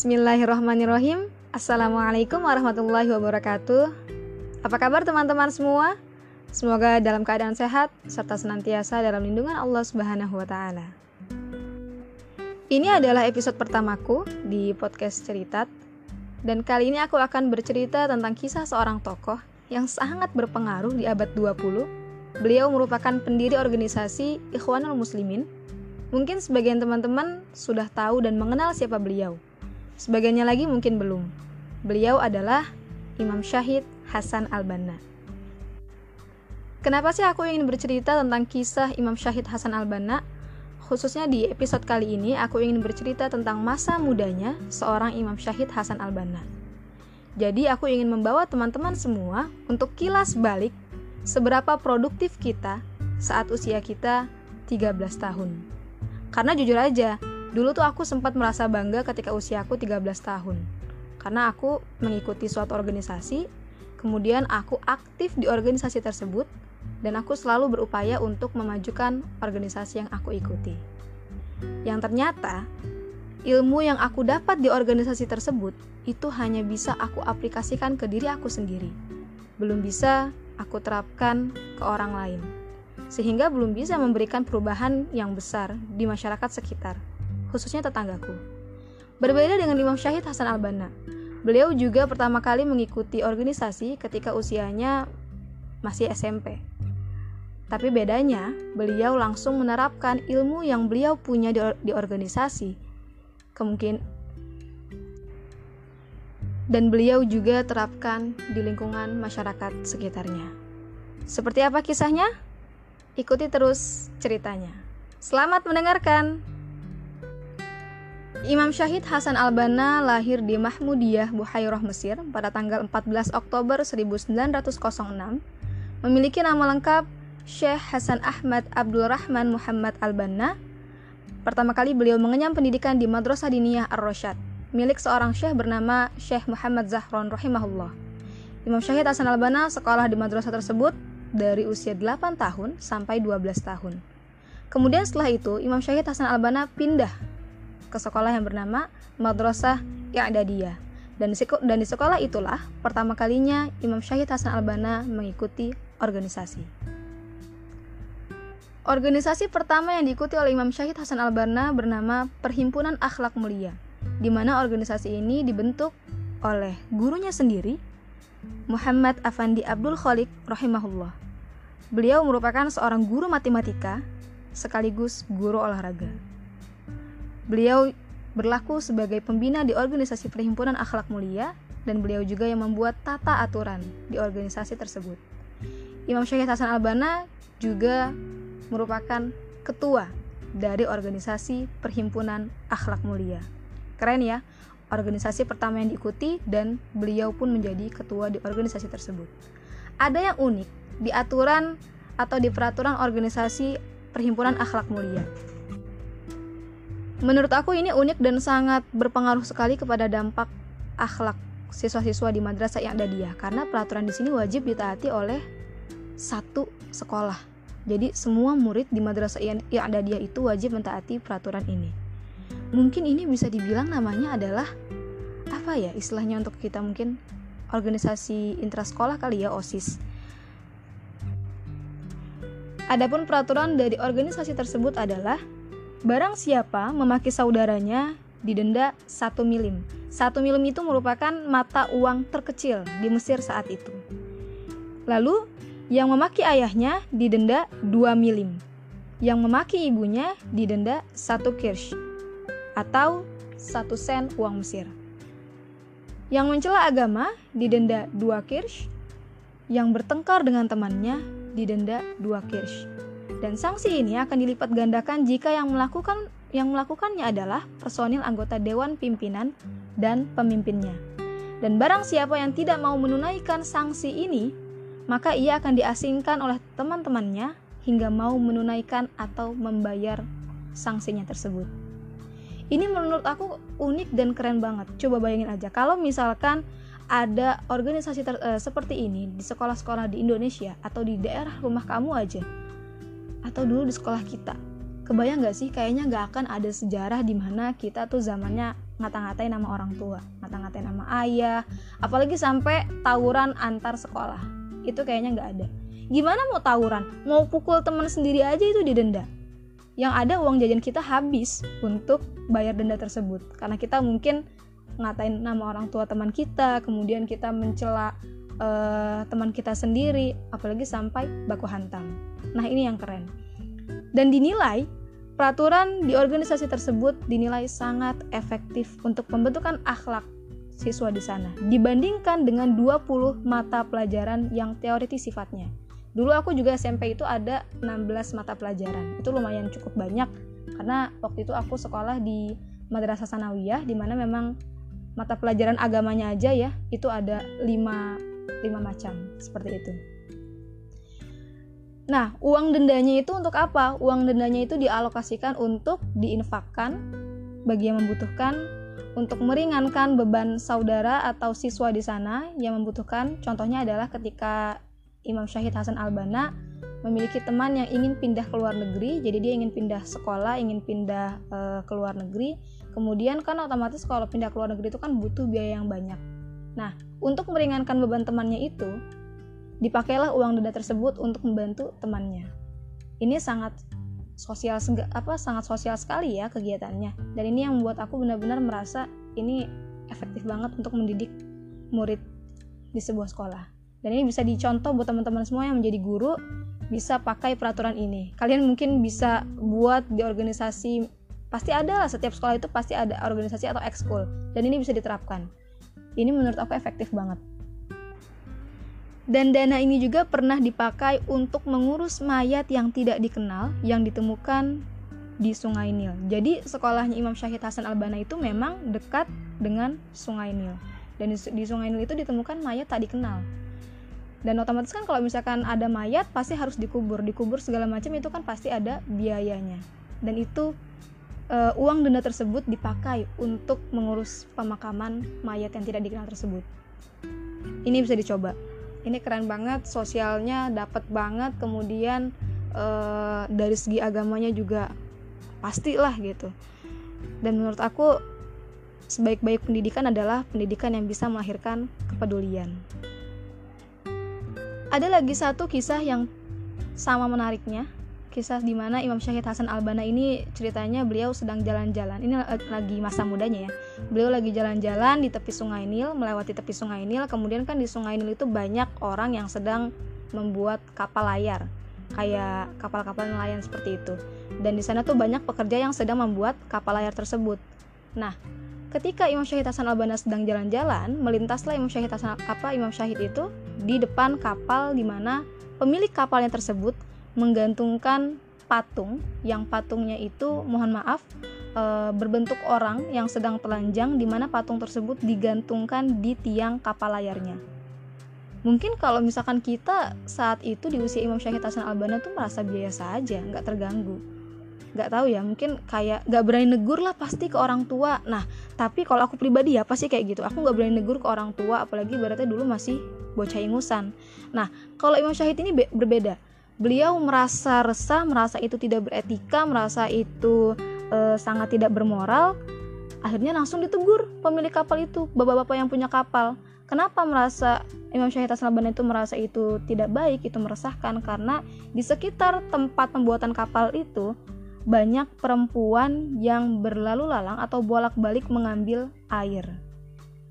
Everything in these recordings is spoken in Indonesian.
Bismillahirrahmanirrahim Assalamualaikum warahmatullahi wabarakatuh Apa kabar teman-teman semua? Semoga dalam keadaan sehat serta senantiasa dalam lindungan Allah Subhanahu wa taala. Ini adalah episode pertamaku di podcast Cerita dan kali ini aku akan bercerita tentang kisah seorang tokoh yang sangat berpengaruh di abad 20. Beliau merupakan pendiri organisasi Ikhwanul Muslimin. Mungkin sebagian teman-teman sudah tahu dan mengenal siapa beliau. Sebagiannya lagi mungkin belum. Beliau adalah Imam Syahid Hasan Al-Banna. Kenapa sih aku ingin bercerita tentang kisah Imam Syahid Hasan Al-Banna? Khususnya di episode kali ini, aku ingin bercerita tentang masa mudanya seorang Imam Syahid Hasan Al-Banna. Jadi aku ingin membawa teman-teman semua untuk kilas balik seberapa produktif kita saat usia kita 13 tahun. Karena jujur aja, Dulu tuh aku sempat merasa bangga ketika usia aku 13 tahun. Karena aku mengikuti suatu organisasi, kemudian aku aktif di organisasi tersebut, dan aku selalu berupaya untuk memajukan organisasi yang aku ikuti. Yang ternyata, ilmu yang aku dapat di organisasi tersebut itu hanya bisa aku aplikasikan ke diri aku sendiri. Belum bisa aku terapkan ke orang lain. Sehingga belum bisa memberikan perubahan yang besar di masyarakat sekitar khususnya tetanggaku. Berbeda dengan Imam Syahid Hasan Al-Banna, beliau juga pertama kali mengikuti organisasi ketika usianya masih SMP. Tapi bedanya, beliau langsung menerapkan ilmu yang beliau punya di, di organisasi. Kemungkin dan beliau juga terapkan di lingkungan masyarakat sekitarnya. Seperti apa kisahnya? Ikuti terus ceritanya. Selamat mendengarkan. Imam Syahid Hasan Al-Banna lahir di Mahmudiyah, Buhairah, Mesir pada tanggal 14 Oktober 1906. Memiliki nama lengkap Syekh Hasan Ahmad Abdul Rahman Muhammad Al-Banna. Pertama kali beliau mengenyam pendidikan di Madrasah Diniyah Ar-Rasyad, milik seorang syekh bernama Syekh Muhammad Zahron rahimahullah. Imam Syahid Hasan Al-Banna sekolah di madrasah tersebut dari usia 8 tahun sampai 12 tahun. Kemudian setelah itu, Imam Syahid Hasan Al-Banna pindah ke sekolah yang bernama Madrasah I'dadiyah. Dan dan di sekolah itulah pertama kalinya Imam Syahid Hasan Al-Banna mengikuti organisasi. Organisasi pertama yang diikuti oleh Imam Syahid Hasan Al-Banna bernama Perhimpunan Akhlak Mulia, di mana organisasi ini dibentuk oleh gurunya sendiri, Muhammad Afandi Abdul Khalik rahimahullah. Beliau merupakan seorang guru matematika sekaligus guru olahraga. Beliau berlaku sebagai pembina di organisasi Perhimpunan Akhlak Mulia dan beliau juga yang membuat tata aturan di organisasi tersebut. Imam Syahid Hasan Albana juga merupakan ketua dari organisasi Perhimpunan Akhlak Mulia. Keren ya, organisasi pertama yang diikuti dan beliau pun menjadi ketua di organisasi tersebut. Ada yang unik di aturan atau di peraturan organisasi Perhimpunan Akhlak Mulia. Menurut aku ini unik dan sangat berpengaruh sekali kepada dampak akhlak siswa-siswa di madrasah yang ada dia karena peraturan di sini wajib ditaati oleh satu sekolah. Jadi semua murid di madrasah yang ada dia itu wajib mentaati peraturan ini. Mungkin ini bisa dibilang namanya adalah apa ya istilahnya untuk kita mungkin organisasi intrasekolah kali ya OSIS. Adapun peraturan dari organisasi tersebut adalah Barang siapa memaki saudaranya didenda satu milim. Satu milim itu merupakan mata uang terkecil di Mesir saat itu. Lalu, yang memaki ayahnya didenda dua milim. Yang memaki ibunya didenda satu kirsch atau satu sen uang Mesir. Yang mencela agama didenda dua kirsch. Yang bertengkar dengan temannya didenda dua kirsch. Dan sanksi ini akan dilipat gandakan jika yang melakukan yang melakukannya adalah personil anggota dewan pimpinan dan pemimpinnya. Dan barang siapa yang tidak mau menunaikan sanksi ini, maka ia akan diasingkan oleh teman-temannya hingga mau menunaikan atau membayar sanksinya tersebut. Ini menurut aku unik dan keren banget. Coba bayangin aja kalau misalkan ada organisasi ter, uh, seperti ini di sekolah-sekolah di Indonesia atau di daerah rumah kamu aja atau dulu di sekolah kita. Kebayang gak sih kayaknya gak akan ada sejarah di mana kita tuh zamannya ngata-ngatain nama orang tua ngata-ngatain nama ayah apalagi sampai tawuran antar sekolah. Itu kayaknya nggak ada. Gimana mau tawuran? Mau pukul teman sendiri aja itu didenda yang ada uang jajan kita habis untuk bayar denda tersebut. Karena kita mungkin ngatain nama orang tua teman kita kemudian kita mencela uh, teman kita sendiri apalagi sampai baku hantam nah ini yang keren dan dinilai peraturan di organisasi tersebut dinilai sangat efektif untuk pembentukan akhlak siswa di sana dibandingkan dengan 20 mata pelajaran yang teoritis sifatnya. Dulu aku juga SMP itu ada 16 mata pelajaran. Itu lumayan cukup banyak karena waktu itu aku sekolah di Madrasah Sanawiyah di mana memang mata pelajaran agamanya aja ya itu ada 5 5 macam seperti itu. Nah, uang dendanya itu untuk apa? Uang dendanya itu dialokasikan untuk diinfakkan bagi yang membutuhkan untuk meringankan beban saudara atau siswa di sana yang membutuhkan. Contohnya adalah ketika Imam Syahid Hasan Albana memiliki teman yang ingin pindah ke luar negeri, jadi dia ingin pindah sekolah, ingin pindah e, ke luar negeri. Kemudian kan otomatis kalau pindah ke luar negeri itu kan butuh biaya yang banyak. Nah, untuk meringankan beban temannya itu, dipakailah uang denda tersebut untuk membantu temannya. Ini sangat sosial apa sangat sosial sekali ya kegiatannya. Dan ini yang membuat aku benar-benar merasa ini efektif banget untuk mendidik murid di sebuah sekolah. Dan ini bisa dicontoh buat teman-teman semua yang menjadi guru bisa pakai peraturan ini. Kalian mungkin bisa buat di organisasi pasti ada lah setiap sekolah itu pasti ada organisasi atau ekskul dan ini bisa diterapkan. Ini menurut aku efektif banget. Dan dana ini juga pernah dipakai untuk mengurus mayat yang tidak dikenal yang ditemukan di Sungai Nil. Jadi sekolahnya Imam Syahid Hasan Albana itu memang dekat dengan Sungai Nil. Dan di Sungai Nil itu ditemukan mayat tak dikenal. Dan otomatis kan kalau misalkan ada mayat pasti harus dikubur, dikubur segala macam itu kan pasti ada biayanya. Dan itu uh, uang denda tersebut dipakai untuk mengurus pemakaman mayat yang tidak dikenal tersebut. Ini bisa dicoba ini keren banget sosialnya dapat banget kemudian uh, dari segi agamanya juga pastilah gitu. Dan menurut aku sebaik-baik pendidikan adalah pendidikan yang bisa melahirkan kepedulian. Ada lagi satu kisah yang sama menariknya kisah di mana Imam Syahid Hasan Albana ini ceritanya beliau sedang jalan-jalan. Ini lagi masa mudanya ya. Beliau lagi jalan-jalan di tepi Sungai Nil, melewati tepi Sungai Nil. Kemudian kan di Sungai Nil itu banyak orang yang sedang membuat kapal layar, kayak kapal-kapal nelayan seperti itu. Dan di sana tuh banyak pekerja yang sedang membuat kapal layar tersebut. Nah, ketika Imam Syahid Hasan Albana sedang jalan-jalan, melintaslah Imam Syahid Hasan apa Imam Syahid itu di depan kapal di mana pemilik kapalnya tersebut menggantungkan patung yang patungnya itu mohon maaf e, berbentuk orang yang sedang telanjang di mana patung tersebut digantungkan di tiang kapal layarnya. Mungkin kalau misalkan kita saat itu di usia Imam Syahid Hasan Albana tuh merasa biasa aja, nggak terganggu. Nggak tahu ya, mungkin kayak nggak berani negur lah pasti ke orang tua. Nah, tapi kalau aku pribadi ya pasti kayak gitu. Aku nggak berani negur ke orang tua, apalagi berarti dulu masih bocah ingusan. Nah, kalau Imam Syahid ini berbeda beliau merasa resah, merasa itu tidak beretika, merasa itu e, sangat tidak bermoral. Akhirnya langsung ditegur pemilik kapal itu, bapak-bapak yang punya kapal. Kenapa merasa Imam Syahid Hasan itu merasa itu tidak baik, itu meresahkan karena di sekitar tempat pembuatan kapal itu banyak perempuan yang berlalu lalang atau bolak-balik mengambil air.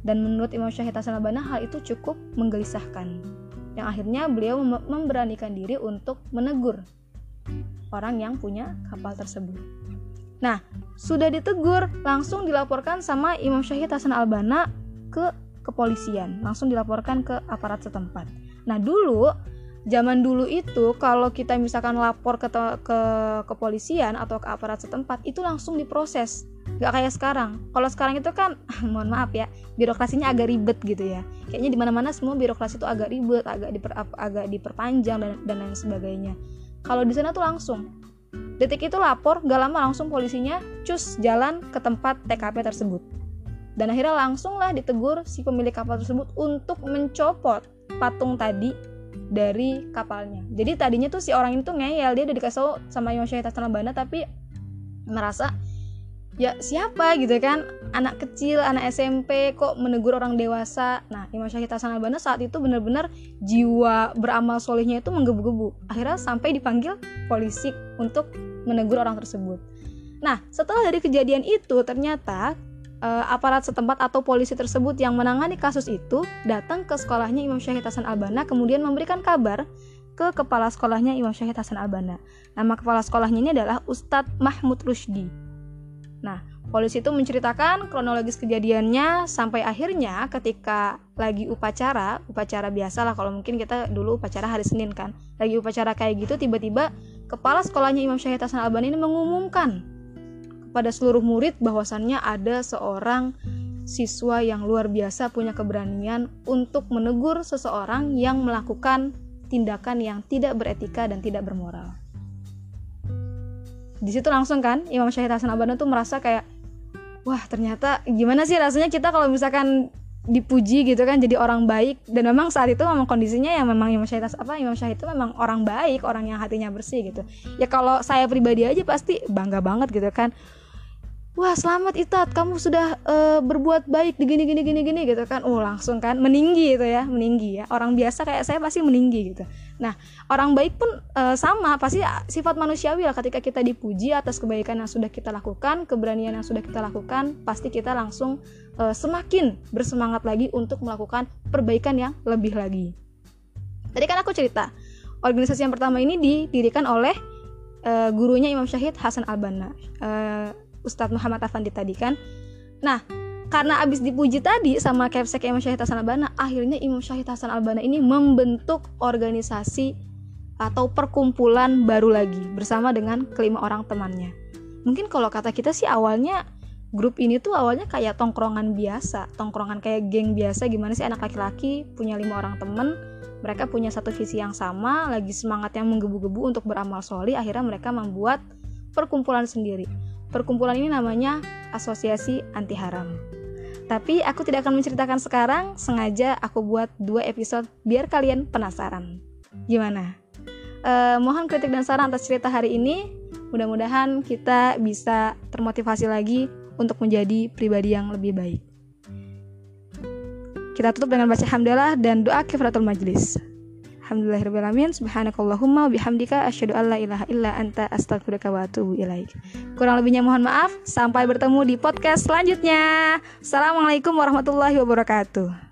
Dan menurut Imam Syahid Hasan hal itu cukup menggelisahkan yang akhirnya beliau memberanikan diri untuk menegur orang yang punya kapal tersebut. Nah, sudah ditegur, langsung dilaporkan sama Imam Syahid Hasan Albana ke kepolisian, langsung dilaporkan ke aparat setempat. Nah, dulu zaman dulu itu kalau kita misalkan lapor ke ke kepolisian atau ke aparat setempat itu langsung diproses nggak kayak sekarang. Kalau sekarang itu kan mohon maaf ya birokrasinya agak ribet gitu ya. Kayaknya di mana mana semua birokrasi itu agak ribet agak diper, agak diperpanjang dan dan lain sebagainya. Kalau di sana tuh langsung. Detik itu lapor gak lama langsung polisinya cus jalan ke tempat TKP tersebut. Dan akhirnya langsung lah ditegur si pemilik kapal tersebut untuk mencopot patung tadi dari kapalnya. Jadi tadinya tuh si orang itu ngeyel, dia udah dikasih sama Hasan Albana tapi merasa ya siapa gitu kan anak kecil anak SMP kok menegur orang dewasa nah Imam Syahid Hasan Albana saat itu benar-benar jiwa beramal solehnya itu menggebu-gebu akhirnya sampai dipanggil polisi untuk menegur orang tersebut nah setelah dari kejadian itu ternyata uh, aparat setempat atau polisi tersebut yang menangani kasus itu datang ke sekolahnya Imam Syahid Hasan Albana kemudian memberikan kabar ke kepala sekolahnya Imam Syahid Hasan Albana. Nama kepala sekolahnya ini adalah Ustadz Mahmud Rusdi. Nah, polisi itu menceritakan kronologis kejadiannya sampai akhirnya ketika lagi upacara, upacara biasa lah kalau mungkin kita dulu upacara hari Senin kan. Lagi upacara kayak gitu tiba-tiba kepala sekolahnya Imam Syahid Hasan Albani ini mengumumkan kepada seluruh murid bahwasannya ada seorang siswa yang luar biasa punya keberanian untuk menegur seseorang yang melakukan tindakan yang tidak beretika dan tidak bermoral di situ langsung kan Imam Syahid Hasan Abana tuh merasa kayak wah ternyata gimana sih rasanya kita kalau misalkan dipuji gitu kan jadi orang baik? Dan memang saat itu memang kondisinya yang memang Imam Syahid apa Imam Syahid itu memang orang baik orang yang hatinya bersih gitu. Ya kalau saya pribadi aja pasti bangga banget gitu kan wah selamat Itat. Kamu sudah uh, berbuat baik di gini gini gini gini gitu kan. Oh langsung kan meninggi gitu ya meninggi ya. Orang biasa kayak saya pasti meninggi gitu. Nah orang baik pun uh, sama. Pasti sifat manusiawi lah. Ketika kita dipuji atas kebaikan yang sudah kita lakukan keberanian yang sudah kita lakukan pasti kita langsung uh, semakin bersemangat lagi untuk melakukan perbaikan yang lebih lagi. Tadi kan aku cerita organisasi yang pertama ini didirikan oleh uh, gurunya Imam Syahid Hasan Albana uh, Ustadz Muhammad Afandi tadi kan. Nah karena abis dipuji tadi sama Kepsek Imam Syahid Hasan Albana akhirnya Imam Syahid Hasan Albana ini membentuk organisasi atau perkumpulan baru lagi bersama dengan kelima orang temannya. Mungkin kalau kata kita sih awalnya grup ini tuh awalnya kayak tongkrongan biasa tongkrongan kayak geng biasa. Gimana sih anak laki-laki punya lima orang temen mereka punya satu visi yang sama lagi semangat yang menggebu-gebu untuk beramal soli akhirnya mereka membuat perkumpulan sendiri Perkumpulan ini namanya Asosiasi Anti Haram. Tapi aku tidak akan menceritakan sekarang, sengaja aku buat dua episode biar kalian penasaran. Gimana? Eh, mohon kritik dan saran atas cerita hari ini. Mudah-mudahan kita bisa termotivasi lagi untuk menjadi pribadi yang lebih baik. Kita tutup dengan baca hamdalah dan doa kifaratul majlis. Alhamdulillahirrahmanirrahim Subhanakallahumma bihamdika asyhadu an la ilaha illa anta astaghfiruka wa atubu ilaik. Kurang lebihnya mohon maaf. Sampai bertemu di podcast selanjutnya. Assalamualaikum warahmatullahi wabarakatuh.